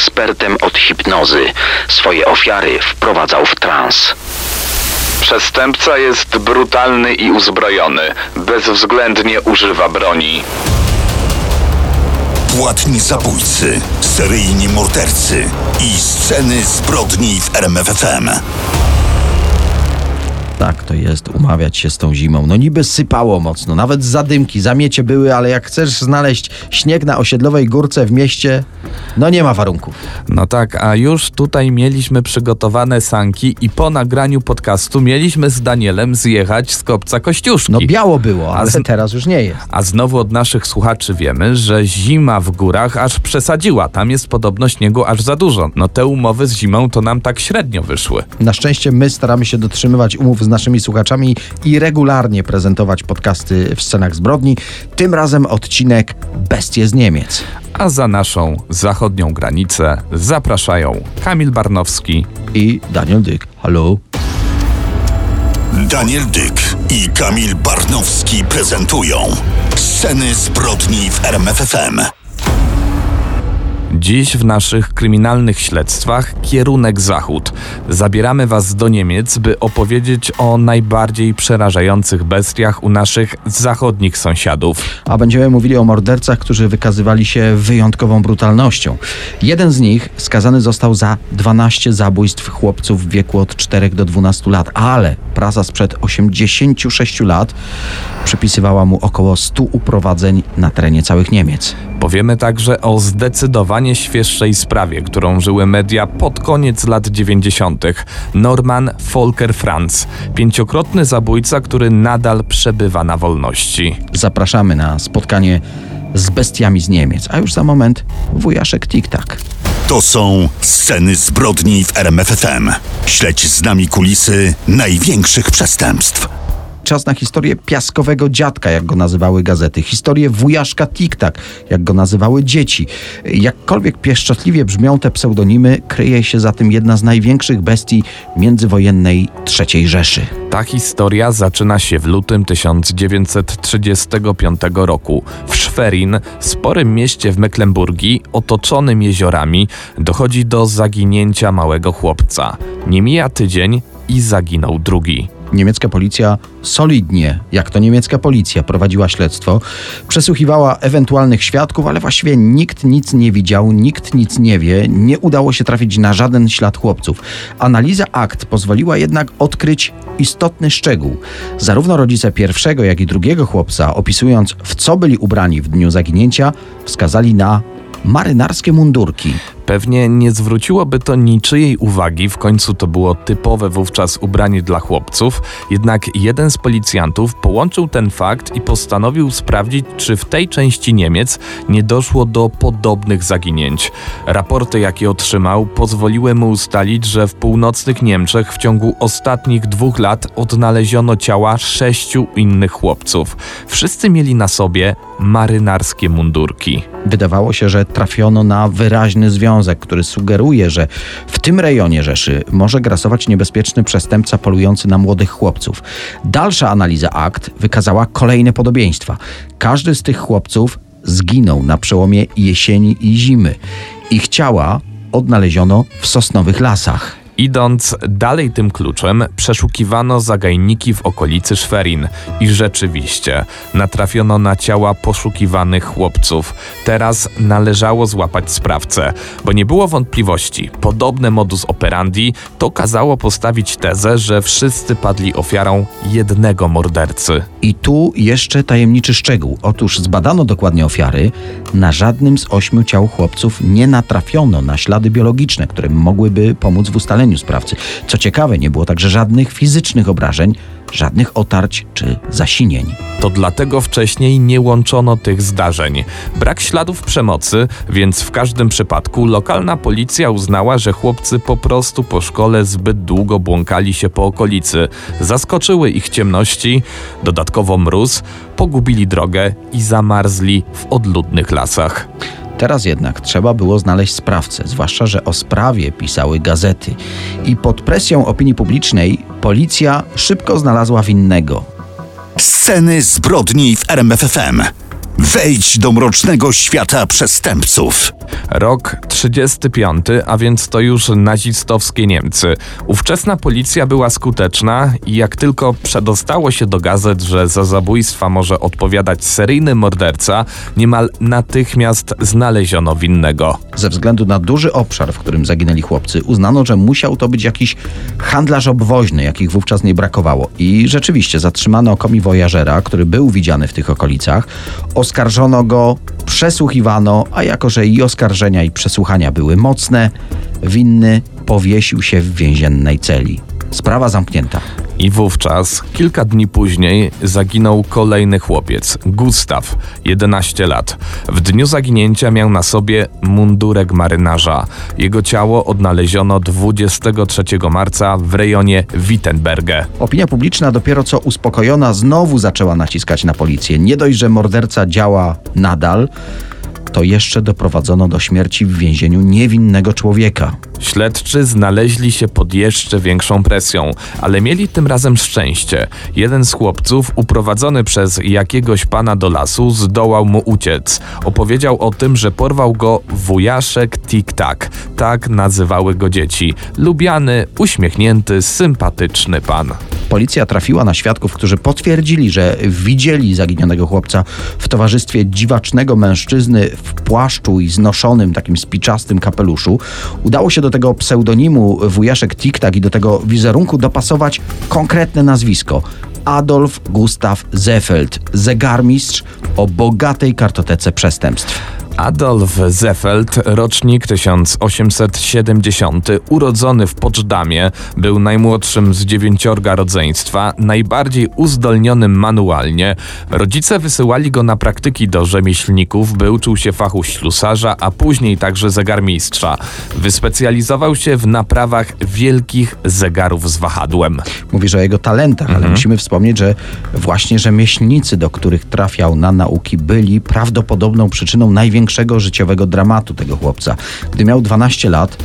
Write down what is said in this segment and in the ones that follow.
ekspertem od hipnozy. Swoje ofiary wprowadzał w trans. Przestępca jest brutalny i uzbrojony. Bezwzględnie używa broni. Płatni zabójcy, seryjni mordercy i sceny zbrodni w RMFFM. Tak to jest, umawiać się z tą zimą. No niby sypało mocno, nawet zadymki, zamiecie były, ale jak chcesz znaleźć śnieg na osiedlowej górce w mieście, no nie ma warunków. No tak, a już tutaj mieliśmy przygotowane sanki i po nagraniu podcastu mieliśmy z Danielem zjechać z kopca Kościuszki. No biało było, ale z- teraz już nie jest. A znowu od naszych słuchaczy wiemy, że zima w górach aż przesadziła. Tam jest podobno śniegu aż za dużo. No te umowy z zimą to nam tak średnio wyszły. Na szczęście my staramy się dotrzymywać umów z naszymi słuchaczami i regularnie prezentować podcasty w scenach zbrodni. Tym razem odcinek Bestie z Niemiec. A za naszą zachodnią granicę zapraszają Kamil Barnowski I Daniel Dyk. Halo? Daniel Dyk i Kamil Barnowski prezentują sceny zbrodni w RMFFM. Dziś w naszych kryminalnych śledztwach kierunek zachód. Zabieramy Was do Niemiec, by opowiedzieć o najbardziej przerażających bestiach u naszych zachodnich sąsiadów. A będziemy mówili o mordercach, którzy wykazywali się wyjątkową brutalnością. Jeden z nich skazany został za 12 zabójstw chłopców w wieku od 4 do 12 lat, ale prasa sprzed 86 lat przypisywała mu około 100 uprowadzeń na terenie całych Niemiec. Powiemy także o zdecydowanie świeższej sprawie, którą żyły media pod koniec lat 90. Norman Volker Franz, pięciokrotny zabójca, który nadal przebywa na wolności. Zapraszamy na spotkanie z bestiami z Niemiec, a już za moment wujaszek Tik-Tak. To są sceny zbrodni w RMFFM. Śledź z nami kulisy największych przestępstw. Czas na historię piaskowego dziadka, jak go nazywały gazety. Historię wujaszka Tik-Tak, jak go nazywały dzieci. Jakkolwiek pieszczotliwie brzmią te pseudonimy, kryje się za tym jedna z największych bestii międzywojennej III Rzeszy. Ta historia zaczyna się w lutym 1935 roku. W Schwerin, sporym mieście w Mecklenburgii, otoczonym jeziorami, dochodzi do zaginięcia małego chłopca. Nie mija tydzień i zaginął drugi. Niemiecka policja solidnie, jak to niemiecka policja, prowadziła śledztwo, przesłuchiwała ewentualnych świadków, ale właściwie nikt nic nie widział, nikt nic nie wie, nie udało się trafić na żaden ślad chłopców. Analiza akt pozwoliła jednak odkryć istotny szczegół. Zarówno rodzice pierwszego, jak i drugiego chłopca, opisując w co byli ubrani w dniu zaginięcia, wskazali na marynarskie mundurki. Pewnie nie zwróciłoby to niczyjej uwagi, w końcu to było typowe wówczas ubranie dla chłopców, jednak jeden z policjantów połączył ten fakt i postanowił sprawdzić, czy w tej części Niemiec nie doszło do podobnych zaginięć. Raporty, jakie otrzymał, pozwoliły mu ustalić, że w północnych Niemczech w ciągu ostatnich dwóch lat odnaleziono ciała sześciu innych chłopców. Wszyscy mieli na sobie marynarskie mundurki. Wydawało się, że trafiono na wyraźny związek, który sugeruje, że w tym rejonie Rzeszy może grasować niebezpieczny przestępca polujący na młodych chłopców. Dalsza analiza akt wykazała kolejne podobieństwa. Każdy z tych chłopców zginął na przełomie jesieni i zimy. Ich ciała odnaleziono w sosnowych lasach. Idąc dalej tym kluczem, przeszukiwano zagajniki w okolicy Szwerin i rzeczywiście natrafiono na ciała poszukiwanych chłopców. Teraz należało złapać sprawcę, bo nie było wątpliwości. Podobne modus operandi to kazało postawić tezę, że wszyscy padli ofiarą jednego mordercy. I tu jeszcze tajemniczy szczegół. Otóż zbadano dokładnie ofiary. Na żadnym z ośmiu ciał chłopców nie natrafiono na ślady biologiczne, które mogłyby pomóc w ustaleniu sprawcy. Co ciekawe, nie było także żadnych fizycznych obrażeń, żadnych otarć czy zasinień. To dlatego wcześniej nie łączono tych zdarzeń. Brak śladów przemocy, więc w każdym przypadku lokalna policja uznała, że chłopcy po prostu po szkole zbyt długo błąkali się po okolicy. Zaskoczyły ich ciemności, dodatkowo mróz, pogubili drogę i zamarzli w odludnych lasach. Teraz jednak trzeba było znaleźć sprawcę, zwłaszcza, że o sprawie pisały gazety. I pod presją opinii publicznej policja szybko znalazła winnego. Sceny zbrodni w RMFFM. Wejdź do mrocznego świata przestępców. Rok 35, a więc to już nazistowskie Niemcy. Ówczesna policja była skuteczna i jak tylko przedostało się do gazet, że za zabójstwa może odpowiadać seryjny morderca, niemal natychmiast znaleziono winnego. Ze względu na duży obszar, w którym zaginęli chłopcy, uznano, że musiał to być jakiś handlarz obwoźny, jakich wówczas nie brakowało. I rzeczywiście zatrzymano komiwojażera, który był widziany w tych okolicach. Oskarżono go, przesłuchiwano, a jako że i oskarżenia, i przesłuchania były mocne, winny powiesił się w więziennej celi. Sprawa zamknięta. I wówczas, kilka dni później, zaginął kolejny chłopiec, Gustaw, 11 lat. W dniu zaginięcia miał na sobie mundurek marynarza. Jego ciało odnaleziono 23 marca w rejonie Wittenberge. Opinia publiczna dopiero co uspokojona znowu zaczęła naciskać na policję. Nie dość, że morderca działa nadal, to jeszcze doprowadzono do śmierci w więzieniu niewinnego człowieka. Śledczy znaleźli się pod jeszcze większą presją, ale mieli tym razem szczęście. Jeden z chłopców, uprowadzony przez jakiegoś pana do lasu, zdołał mu uciec. Opowiedział o tym, że porwał go wujaszek Tik-Tak. Tak nazywały go dzieci. Lubiany, uśmiechnięty, sympatyczny pan. Policja trafiła na świadków, którzy potwierdzili, że widzieli zaginionego chłopca w towarzystwie dziwacznego mężczyzny w płaszczu i znoszonym takim spiczastym kapeluszu. Udało się do tego pseudonimu wujaszek Tik-Tak i do tego wizerunku dopasować konkretne nazwisko. Adolf Gustav Zefeld, zegarmistrz o bogatej kartotece przestępstw. Adolf Zefeld, rocznik 1870, urodzony w Poczdamie, był najmłodszym z dziewięciorga rodzeństwa, najbardziej uzdolnionym manualnie. Rodzice wysyłali go na praktyki do rzemieślników, by uczył się fachu ślusarza, a później także zegarmistrza. Wyspecjalizował się w naprawach wielkich zegarów z wahadłem. Mówisz o jego talentach, ale musimy wspomnieć, że właśnie rzemieślnicy, do których trafiał na nauki, byli prawdopodobną przyczyną największego życiowego dramatu tego chłopca. Gdy miał 12 lat,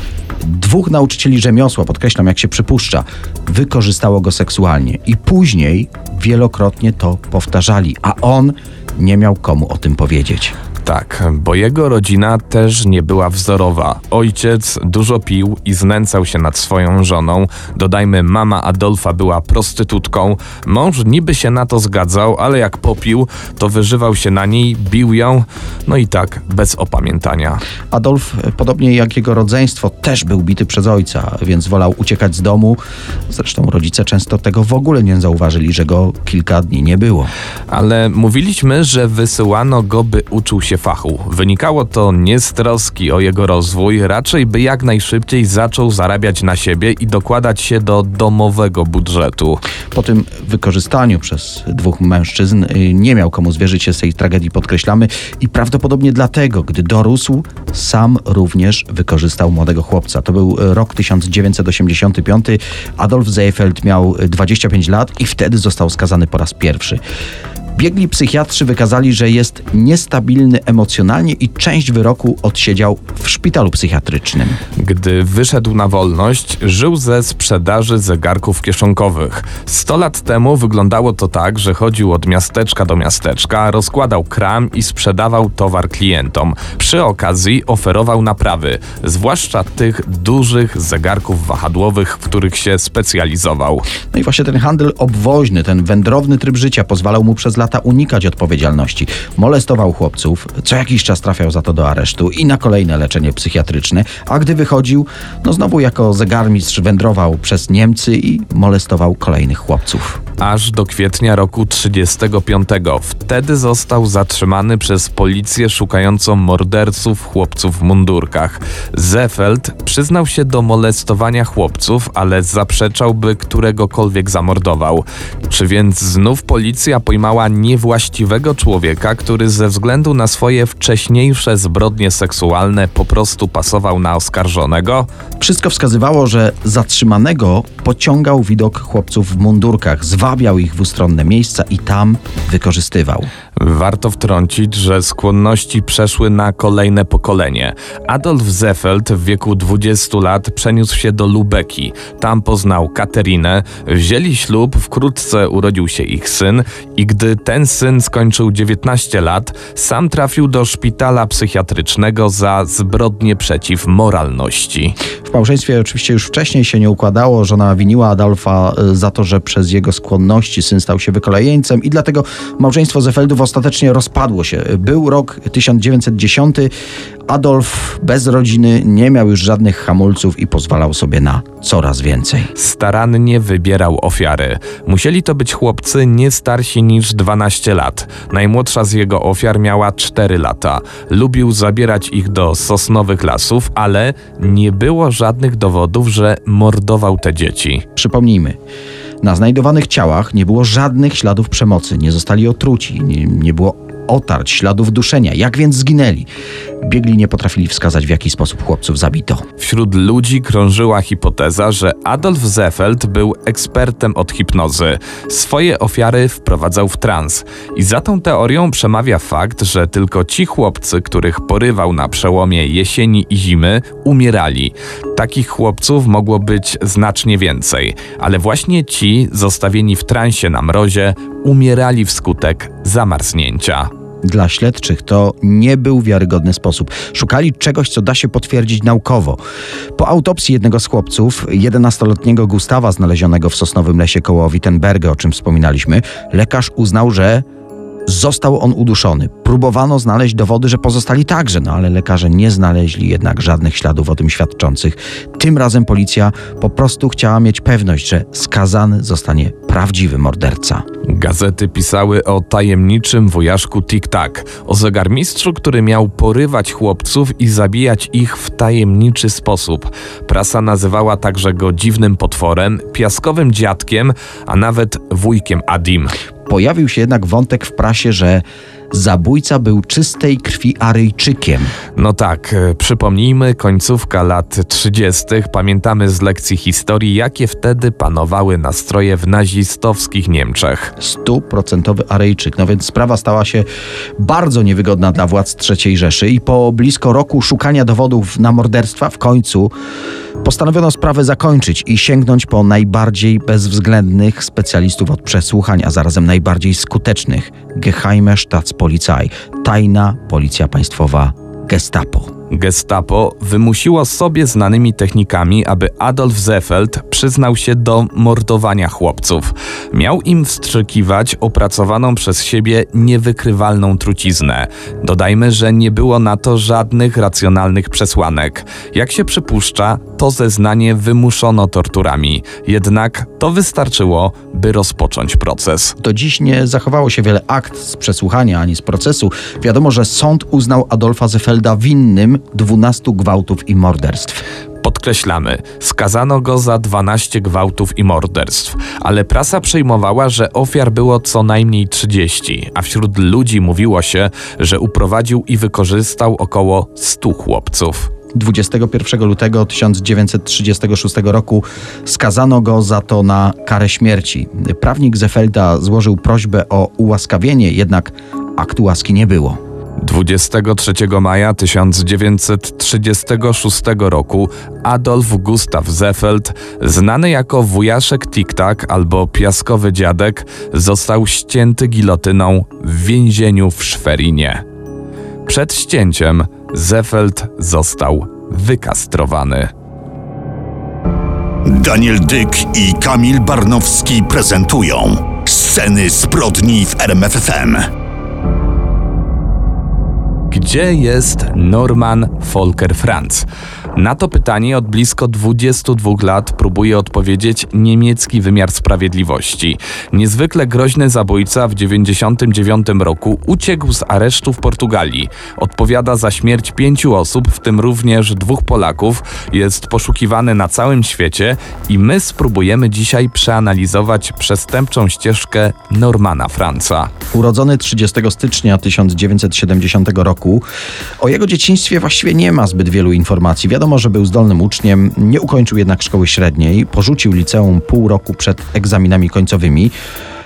dwóch nauczycieli rzemiosła, podkreślam jak się przypuszcza, wykorzystało go seksualnie i później wielokrotnie to powtarzali, a on nie miał komu o tym powiedzieć. Tak, bo jego rodzina też nie była wzorowa. Ojciec dużo pił i znęcał się nad swoją żoną. Dodajmy, mama Adolfa była prostytutką. Mąż niby się na to zgadzał, ale jak popił, to wyżywał się na niej, bił ją, no i tak, bez opamiętania. Adolf, podobnie jak jego rodzeństwo, też był bity przez ojca, więc wolał uciekać z domu. Zresztą rodzice często tego w ogóle nie zauważyli, że go kilka dni nie było. Ale mówiliśmy, że wysyłano go, by uczył się fachu. Wynikało to nie z troski o jego rozwój, raczej by jak najszybciej zaczął zarabiać na siebie i dokładać się do domowego budżetu. Po tym wykorzystaniu przez dwóch mężczyzn y, nie miał komu zwierzyć się z tej tragedii, podkreślamy, i prawdopodobnie dlatego, gdy dorósł, sam również wykorzystał młodego chłopca. To był rok 1985. Adolf Seefeld miał y, 25 lat i wtedy został skazany po raz pierwszy. Biegli psychiatrzy wykazali, że jest niestabilny emocjonalnie i część wyroku odsiedział w szpitalu psychiatrycznym. Gdy wyszedł na wolność, żył ze sprzedaży zegarków kieszonkowych. Sto lat temu wyglądało to tak, że chodził od miasteczka do miasteczka, rozkładał kram i sprzedawał towar klientom. Przy okazji oferował naprawy, zwłaszcza tych dużych zegarków wahadłowych, w których się specjalizował. No i właśnie ten handel obwoźny, ten wędrowny tryb życia pozwalał mu przez lata unikać odpowiedzialności. Molestował chłopców, co jakiś czas trafiał za to do aresztu i na kolejne leczenie psychiatryczne, a gdy wychodził, no znowu jako zegarmistrz wędrował przez Niemcy i molestował kolejnych chłopców. aż do kwietnia roku 35. Wtedy został zatrzymany przez policję szukającą morderców chłopców w mundurkach. Zefeld przyznał się do molestowania chłopców, ale zaprzeczał, by któregokolwiek zamordował. Czy więc znów policja pojmała niewłaściwego człowieka, który ze względu na swoje wcześniejsze zbrodnie seksualne po prostu pasował na oskarżonego? Wszystko wskazywało, że zatrzymanego pociągał widok chłopców w mundurkach, zwabiał ich w ustronne miejsca i tam wykorzystywał. Warto wtrącić, że skłonności przeszły na kolejne pokolenie. Adolf Zeffeld w wieku 20 lat przeniósł się do Lubeki. Tam poznał Katerinę, wzięli ślub, wkrótce urodził się ich syn i gdy ten syn skończył 19 lat, sam trafił do szpitala psychiatrycznego za zbrodnie przeciw moralności. W małżeństwie oczywiście już wcześniej się nie układało. Żona winiła Adolfa y, za to, że przez jego skłonności syn stał się wykolejeńcem i dlatego małżeństwo Zefeldów ostatecznie rozpadło się. Był rok 1910. Adolf bez rodziny nie miał już żadnych hamulców i pozwalał sobie na coraz więcej. Starannie wybierał ofiary. Musieli to być chłopcy nie starsi niż 12 lat. Najmłodsza z jego ofiar miała 4 lata. Lubił zabierać ich do sosnowych lasów, ale nie było żadnych dowodów, że mordował te dzieci. Przypomnijmy, na znajdowanych ciałach nie było żadnych śladów przemocy, nie zostali otruci, nie, nie było otarć, śladów duszenia. Jak więc zginęli? Biegli nie potrafili wskazać, w jaki sposób chłopców zabito. Wśród ludzi krążyła hipoteza, że Adolf Zeffeld był ekspertem od hipnozy. Swoje ofiary wprowadzał w trans. I za tą teorią przemawia fakt, że tylko ci chłopcy, których porywał na przełomie jesieni i zimy, umierali. Takich chłopców mogło być znacznie więcej, ale właśnie ci, zostawieni w transie na mrozie, umierali wskutek zamarznięcia. Dla śledczych to nie był wiarygodny sposób. Szukali czegoś, co da się potwierdzić naukowo. Po autopsji jednego z chłopców, 11-letniego Gustawa, znalezionego w sosnowym lesie koło Wittenberga, o czym wspominaliśmy, lekarz uznał, że Został on uduszony. Próbowano znaleźć dowody, że pozostali także, no ale lekarze nie znaleźli jednak żadnych śladów o tym świadczących. Tym razem policja po prostu chciała mieć pewność, że skazany zostanie prawdziwy morderca. Gazety pisały o tajemniczym wojaszku Tic-Tac, o zegarmistrzu, który miał porywać chłopców i zabijać ich w tajemniczy sposób. Prasa nazywała także go dziwnym potworem, piaskowym dziadkiem, a nawet wujkiem Adim. Pojawił się jednak wątek w prasie, że zabójca był czystej krwi Aryjczykiem. No tak, e, przypomnijmy, końcówka lat 30. Pamiętamy z lekcji historii, jakie wtedy panowały nastroje w nazistowskich Niemczech. Stuprocentowy Aryjczyk. No więc sprawa stała się bardzo niewygodna dla władz III Rzeszy i po blisko roku szukania dowodów na morderstwa w końcu postanowiono sprawę zakończyć i sięgnąć po najbardziej bezwzględnych specjalistów od przesłuchań, a zarazem najbardziej skutecznych Geheime Staatspolizei, tajna policja państwowa Gestapo. Gestapo wymusiło sobie znanymi technikami, aby Adolf Zeffeld przyznał się do mordowania chłopców. Miał im wstrzykiwać opracowaną przez siebie niewykrywalną truciznę. Dodajmy, że nie było na to żadnych racjonalnych przesłanek. Jak się przypuszcza, to zeznanie wymuszono torturami. Jednak to wystarczyło, by rozpocząć proces. Do dziś nie zachowało się wiele akt z przesłuchania ani z procesu. Wiadomo, że sąd uznał Adolfa Zefelda winnym 12 gwałtów i morderstw. Podkreślamy, skazano go za 12 gwałtów i morderstw, ale prasa przejmowała, że ofiar było co najmniej 30, a wśród ludzi mówiło się, że uprowadził i wykorzystał około 100 chłopców. 21 lutego 1936 roku skazano go za to na karę śmierci. Prawnik Zefelda złożył prośbę o ułaskawienie, jednak aktu łaski nie było. 23 maja 1936 roku Adolf Gustav Zeffeld, znany jako wujaszek Tik-Tak albo piaskowy dziadek, został ścięty gilotyną w więzieniu w Szwerinie. Przed ścięciem Zeffeld został wykastrowany. Daniel Dyk i Kamil Barnowski prezentują Sceny zbrodni w RMFFM. Gdzie jest Norman Volker Franz? Na to pytanie od blisko 22 lat próbuje odpowiedzieć niemiecki wymiar sprawiedliwości. Niezwykle groźny zabójca w 1999 roku uciekł z aresztu w Portugalii. Odpowiada za śmierć pięciu osób, w tym również dwóch Polaków. Jest poszukiwany na całym świecie i my spróbujemy dzisiaj przeanalizować przestępczą ścieżkę Normana Franza. Urodzony 30 stycznia 1970 roku, o jego dzieciństwie właściwie nie ma zbyt wielu informacji. Wiadomo, że był zdolnym uczniem, nie ukończył jednak szkoły średniej, porzucił liceum pół roku przed egzaminami końcowymi.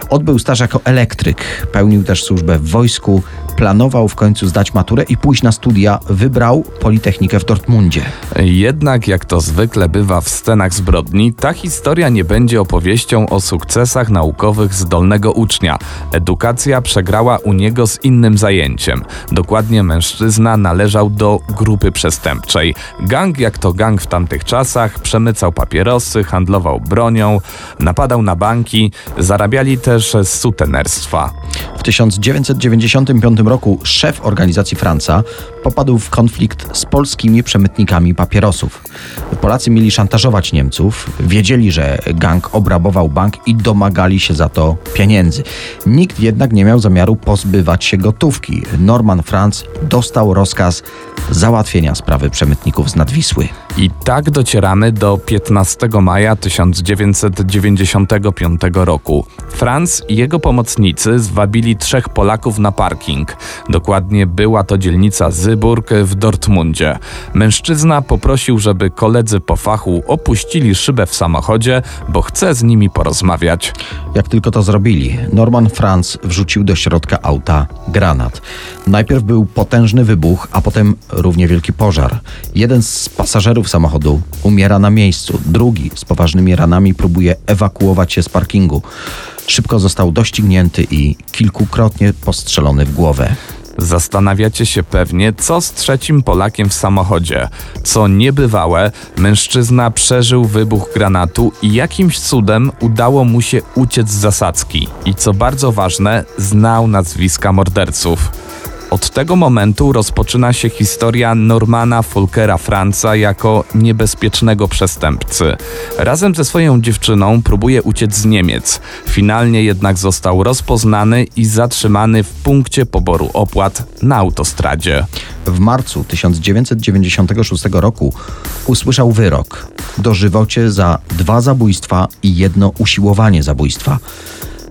Odbył staż jako elektryk, pełnił też służbę w wojsku, planował w końcu zdać maturę i pójść na studia. Wybrał Politechnikę w Dortmundzie. Jednak, jak to zwykle bywa w scenach zbrodni, ta historia nie będzie opowieścią o sukcesach naukowych zdolnego ucznia. Edukacja przegrała u niego z innym zajęciem. Dokładnie mężczyzna należał do grupy przestępczej. Gang, jak to gang w tamtych czasach, przemycał papierosy, handlował bronią, napadał na banki, zarabiali też z sutenerstwa. W 1995 roku szef organizacji Franca popadł w konflikt z polskimi przemytnikami papierosów. Polacy mieli szantażować Niemców, wiedzieli, że gang obrabował bank i domagali się za to pieniędzy. Nikt jednak nie miał zamiaru pozbywać się gotówki. Norman Franz dostał rozkaz załatwienia sprawy przemytników z Nadwisły. I tak docieramy do 15 maja 1995 roku. Franz i jego pomocnicy zwabili trzech Polaków na parking. Dokładnie była to dzielnica Zyburg w Dortmundzie. Mężczyzna poprosił, żeby koledzy po fachu opuścili szybę w samochodzie, bo chce z nimi porozmawiać. Jak tylko to zrobili, Norman Franz wrzucił do środka auta granat. Najpierw był potężny wybuch, a potem równie wielki pożar. Jeden z pasażerów samochodu umiera na miejscu, drugi z poważnymi ranami próbuje ewakuować się z parkingu. Szybko został doścignięty i kilkukrotnie postrzelony w głowę. Zastanawiacie się pewnie, co z trzecim Polakiem w samochodzie. Co niebywałe, mężczyzna przeżył wybuch granatu i jakimś cudem udało mu się uciec z zasadzki. I co bardzo ważne, znał nazwiska morderców. Od tego momentu rozpoczyna się historia Normana Folkera Franca jako niebezpiecznego przestępcy. Razem ze swoją dziewczyną próbuje uciec z Niemiec. Finalnie jednak został rozpoznany i zatrzymany w punkcie poboru opłat na autostradzie. W marcu 1996 roku usłyszał wyrok: dożywocie za dwa zabójstwa i jedno usiłowanie zabójstwa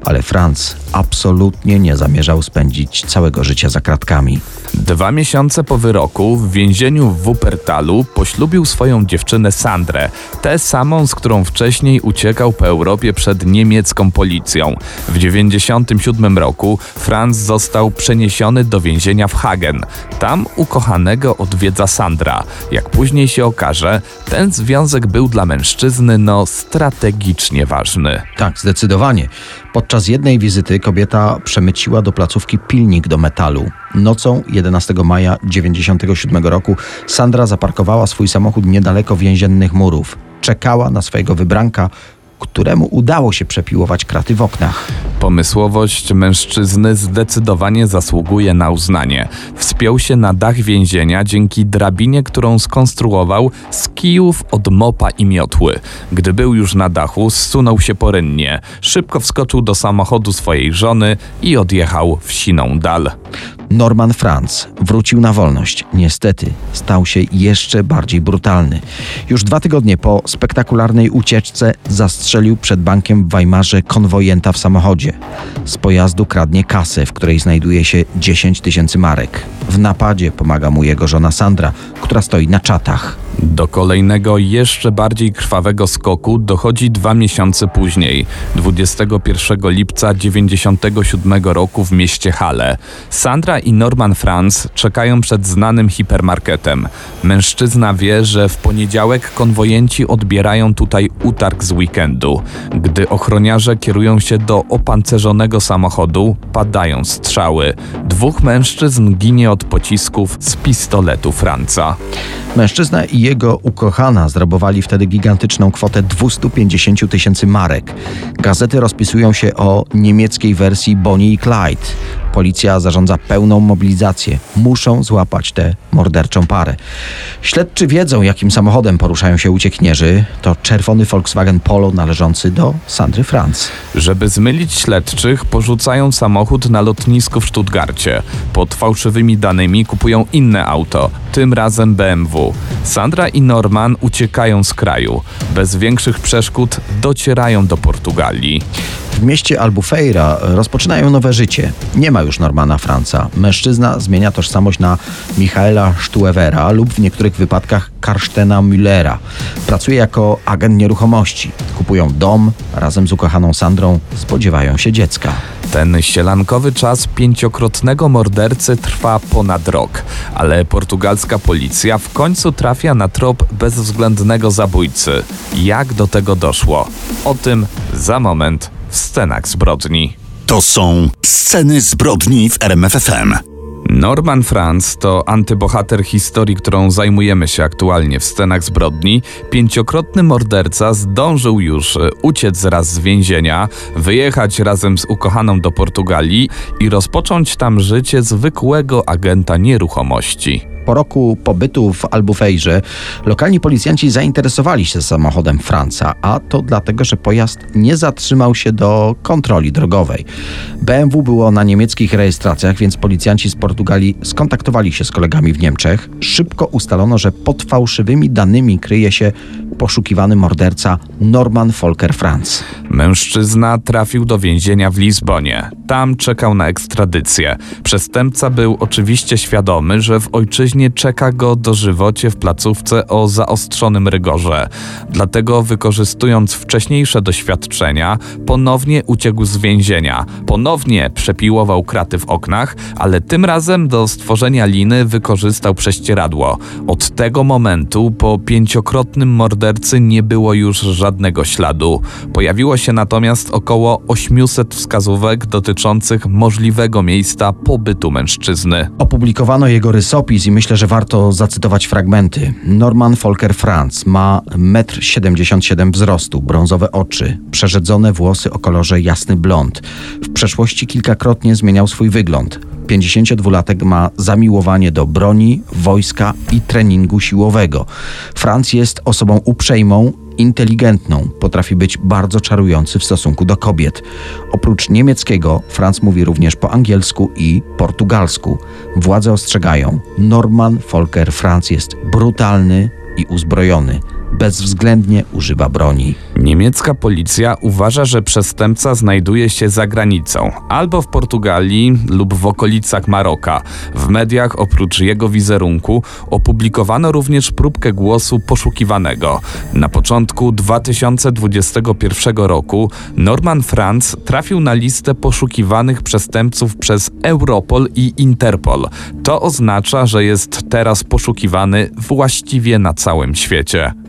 ale Franz absolutnie nie zamierzał spędzić całego życia za kratkami. Dwa miesiące po wyroku w więzieniu w Wuppertalu poślubił swoją dziewczynę Sandrę, tę samą, z którą wcześniej uciekał po Europie przed niemiecką policją. W 1997 roku Franz został przeniesiony do więzienia w Hagen. Tam ukochanego odwiedza Sandra. Jak później się okaże, ten związek był dla mężczyzny no strategicznie ważny. Tak, zdecydowanie. Podczas jednej wizyty kobieta przemyciła do placówki pilnik do metalu. Nocą 11 maja 1997 roku Sandra zaparkowała swój samochód niedaleko więziennych murów. Czekała na swojego wybranka, któremu udało się przepiłować kraty w oknach. Pomysłowość mężczyzny zdecydowanie zasługuje na uznanie. Wspiął się na dach więzienia dzięki drabinie, którą skonstruował z kijów od mopa i miotły. Gdy był już na dachu, zsunął się porynnie. Szybko wskoczył do samochodu swojej żony i odjechał w siną dal. Norman Franz wrócił na wolność. Niestety stał się jeszcze bardziej brutalny. Już dwa tygodnie po spektakularnej ucieczce zastrzelił przed bankiem w Weimarze konwojenta w samochodzie. Z pojazdu kradnie kasę, w której znajduje się 10 tysięcy marek. W napadzie pomaga mu jego żona Sandra, która stoi na czatach. Do kolejnego, jeszcze bardziej krwawego skoku dochodzi dwa miesiące później, 21 lipca 1997 roku w mieście Halle. Sandra i Norman Franz czekają przed znanym hipermarketem. Mężczyzna wie, że w poniedziałek konwojenci odbierają tutaj utarg z weekendu. Gdy ochroniarze kierują się do opancerzonego samochodu, padają strzały. Dwóch mężczyzn ginie od pocisków z pistoletu Franca. Mężczyzna i jego ukochana zrabowali wtedy gigantyczną kwotę 250 tysięcy marek. Gazety rozpisują się o niemieckiej wersji Bonnie i Clyde. Policja zarządza pełną mobilizację. Muszą złapać tę morderczą parę. Śledczy wiedzą, jakim samochodem poruszają się uciekinierzy. To czerwony Volkswagen Polo należący do Sandry Franz. Żeby zmylić śledczych, porzucają samochód na lotnisku w Stuttgarcie. Pod fałszywymi danymi kupują inne auto, tym razem BMW. Sandra i Norman uciekają z kraju. Bez większych przeszkód docierają do Portugalii. W mieście Albufeira rozpoczynają nowe życie. Nie ma już już Normana Franca. Mężczyzna zmienia tożsamość na Michaela Stuewera lub w niektórych wypadkach Karstena Müllera. Pracuje jako agent nieruchomości. Kupują dom, razem z ukochaną Sandrą spodziewają się dziecka. Ten sielankowy czas pięciokrotnego mordercy trwa ponad rok, ale portugalska policja w końcu trafia na trop bezwzględnego zabójcy. Jak do tego doszło? O tym za moment w scenach zbrodni. To są sceny zbrodni w RMFFM. Norman Franz to antybohater historii, którą zajmujemy się aktualnie w scenach zbrodni. Pięciokrotny morderca zdążył już e, uciec raz z więzienia, wyjechać razem z ukochaną do Portugalii i rozpocząć tam życie zwykłego agenta nieruchomości. Po roku pobytu w Albufejrze lokalni policjanci zainteresowali się samochodem Franca, a to dlatego, że pojazd nie zatrzymał się do kontroli drogowej. BMW było na niemieckich rejestracjach, więc policjanci z Portugalii skontaktowali się z kolegami w Niemczech. Szybko ustalono, że pod fałszywymi danymi kryje się poszukiwany morderca Norman Volker Franz. Mężczyzna trafił do więzienia w Lizbonie. Tam czekał na ekstradycję. Przestępca był oczywiście świadomy, że w ojczyźnie czeka go dożywocie w placówce o zaostrzonym rygorze. Dlatego wykorzystując wcześniejsze doświadczenia, ponownie uciekł z więzienia. Ponownie przepiłował kraty w oknach, ale tym razem do stworzenia liny wykorzystał prześcieradło. Od tego momentu po pięciokrotnym mordercy nie było już żadnego śladu. Pojawiło się natomiast około 800 wskazówek dotyczących możliwego miejsca pobytu mężczyzny. Opublikowano jego rysopis i myślę, że warto zacytować fragmenty. Norman Volker Franz ma 1,77 m wzrostu, brązowe oczy, przerzedzone włosy o kolorze jasny blond. W przeszłości kilkakrotnie zmieniał swój wygląd. 52-latek ma zamiłowanie do broni, wojska i treningu siłowego. Franz jest osobą uprzejmą, inteligentną, potrafi być bardzo czarujący w stosunku do kobiet. Oprócz niemieckiego, Franz mówi również po angielsku i portugalsku. Władze ostrzegają: Norman Volker Franz jest brutalny i uzbrojony bezwzględnie używa broni. Niemiecka policja uważa, że przestępca znajduje się za granicą, albo w Portugalii lub w okolicach Maroka. W mediach oprócz jego wizerunku opublikowano również próbkę głosu poszukiwanego. Na początku 2021 roku Norman Franz trafił na listę poszukiwanych przestępców przez Europol i Interpol. To oznacza, że jest teraz poszukiwany właściwie na całym świecie.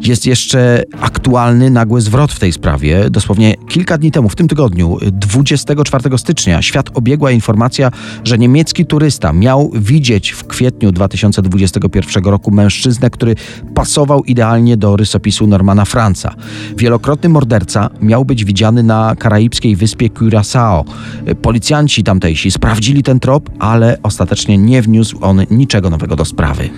Jest jeszcze aktualny nagły zwrot w tej sprawie. Dosłownie kilka dni temu, w tym tygodniu, 24 stycznia, świat obiegła informacja, że niemiecki turysta miał widzieć w kwietniu 2021 roku mężczyznę, który pasował idealnie do rysopisu Normana Franca. Wielokrotny morderca miał być widziany na karaibskiej wyspie Curaçao. Policjanci tamtejsi sprawdzili ten trop, ale ostatecznie nie wniósł on niczego nowego do sprawy.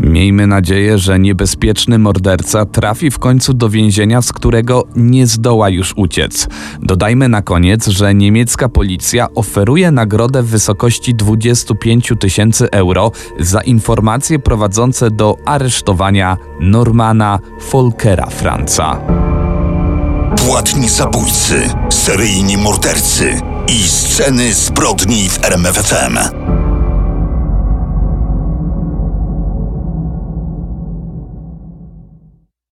Miejmy nadzieję, że niebezpieczny morderca trafi w końcu do więzienia, z którego nie zdoła już uciec. Dodajmy na koniec, że niemiecka policja oferuje nagrodę w wysokości 25 tysięcy euro za informacje prowadzące do aresztowania Normana Volkera Franca. Płatni zabójcy, seryjni mordercy i sceny zbrodni w RMFFM.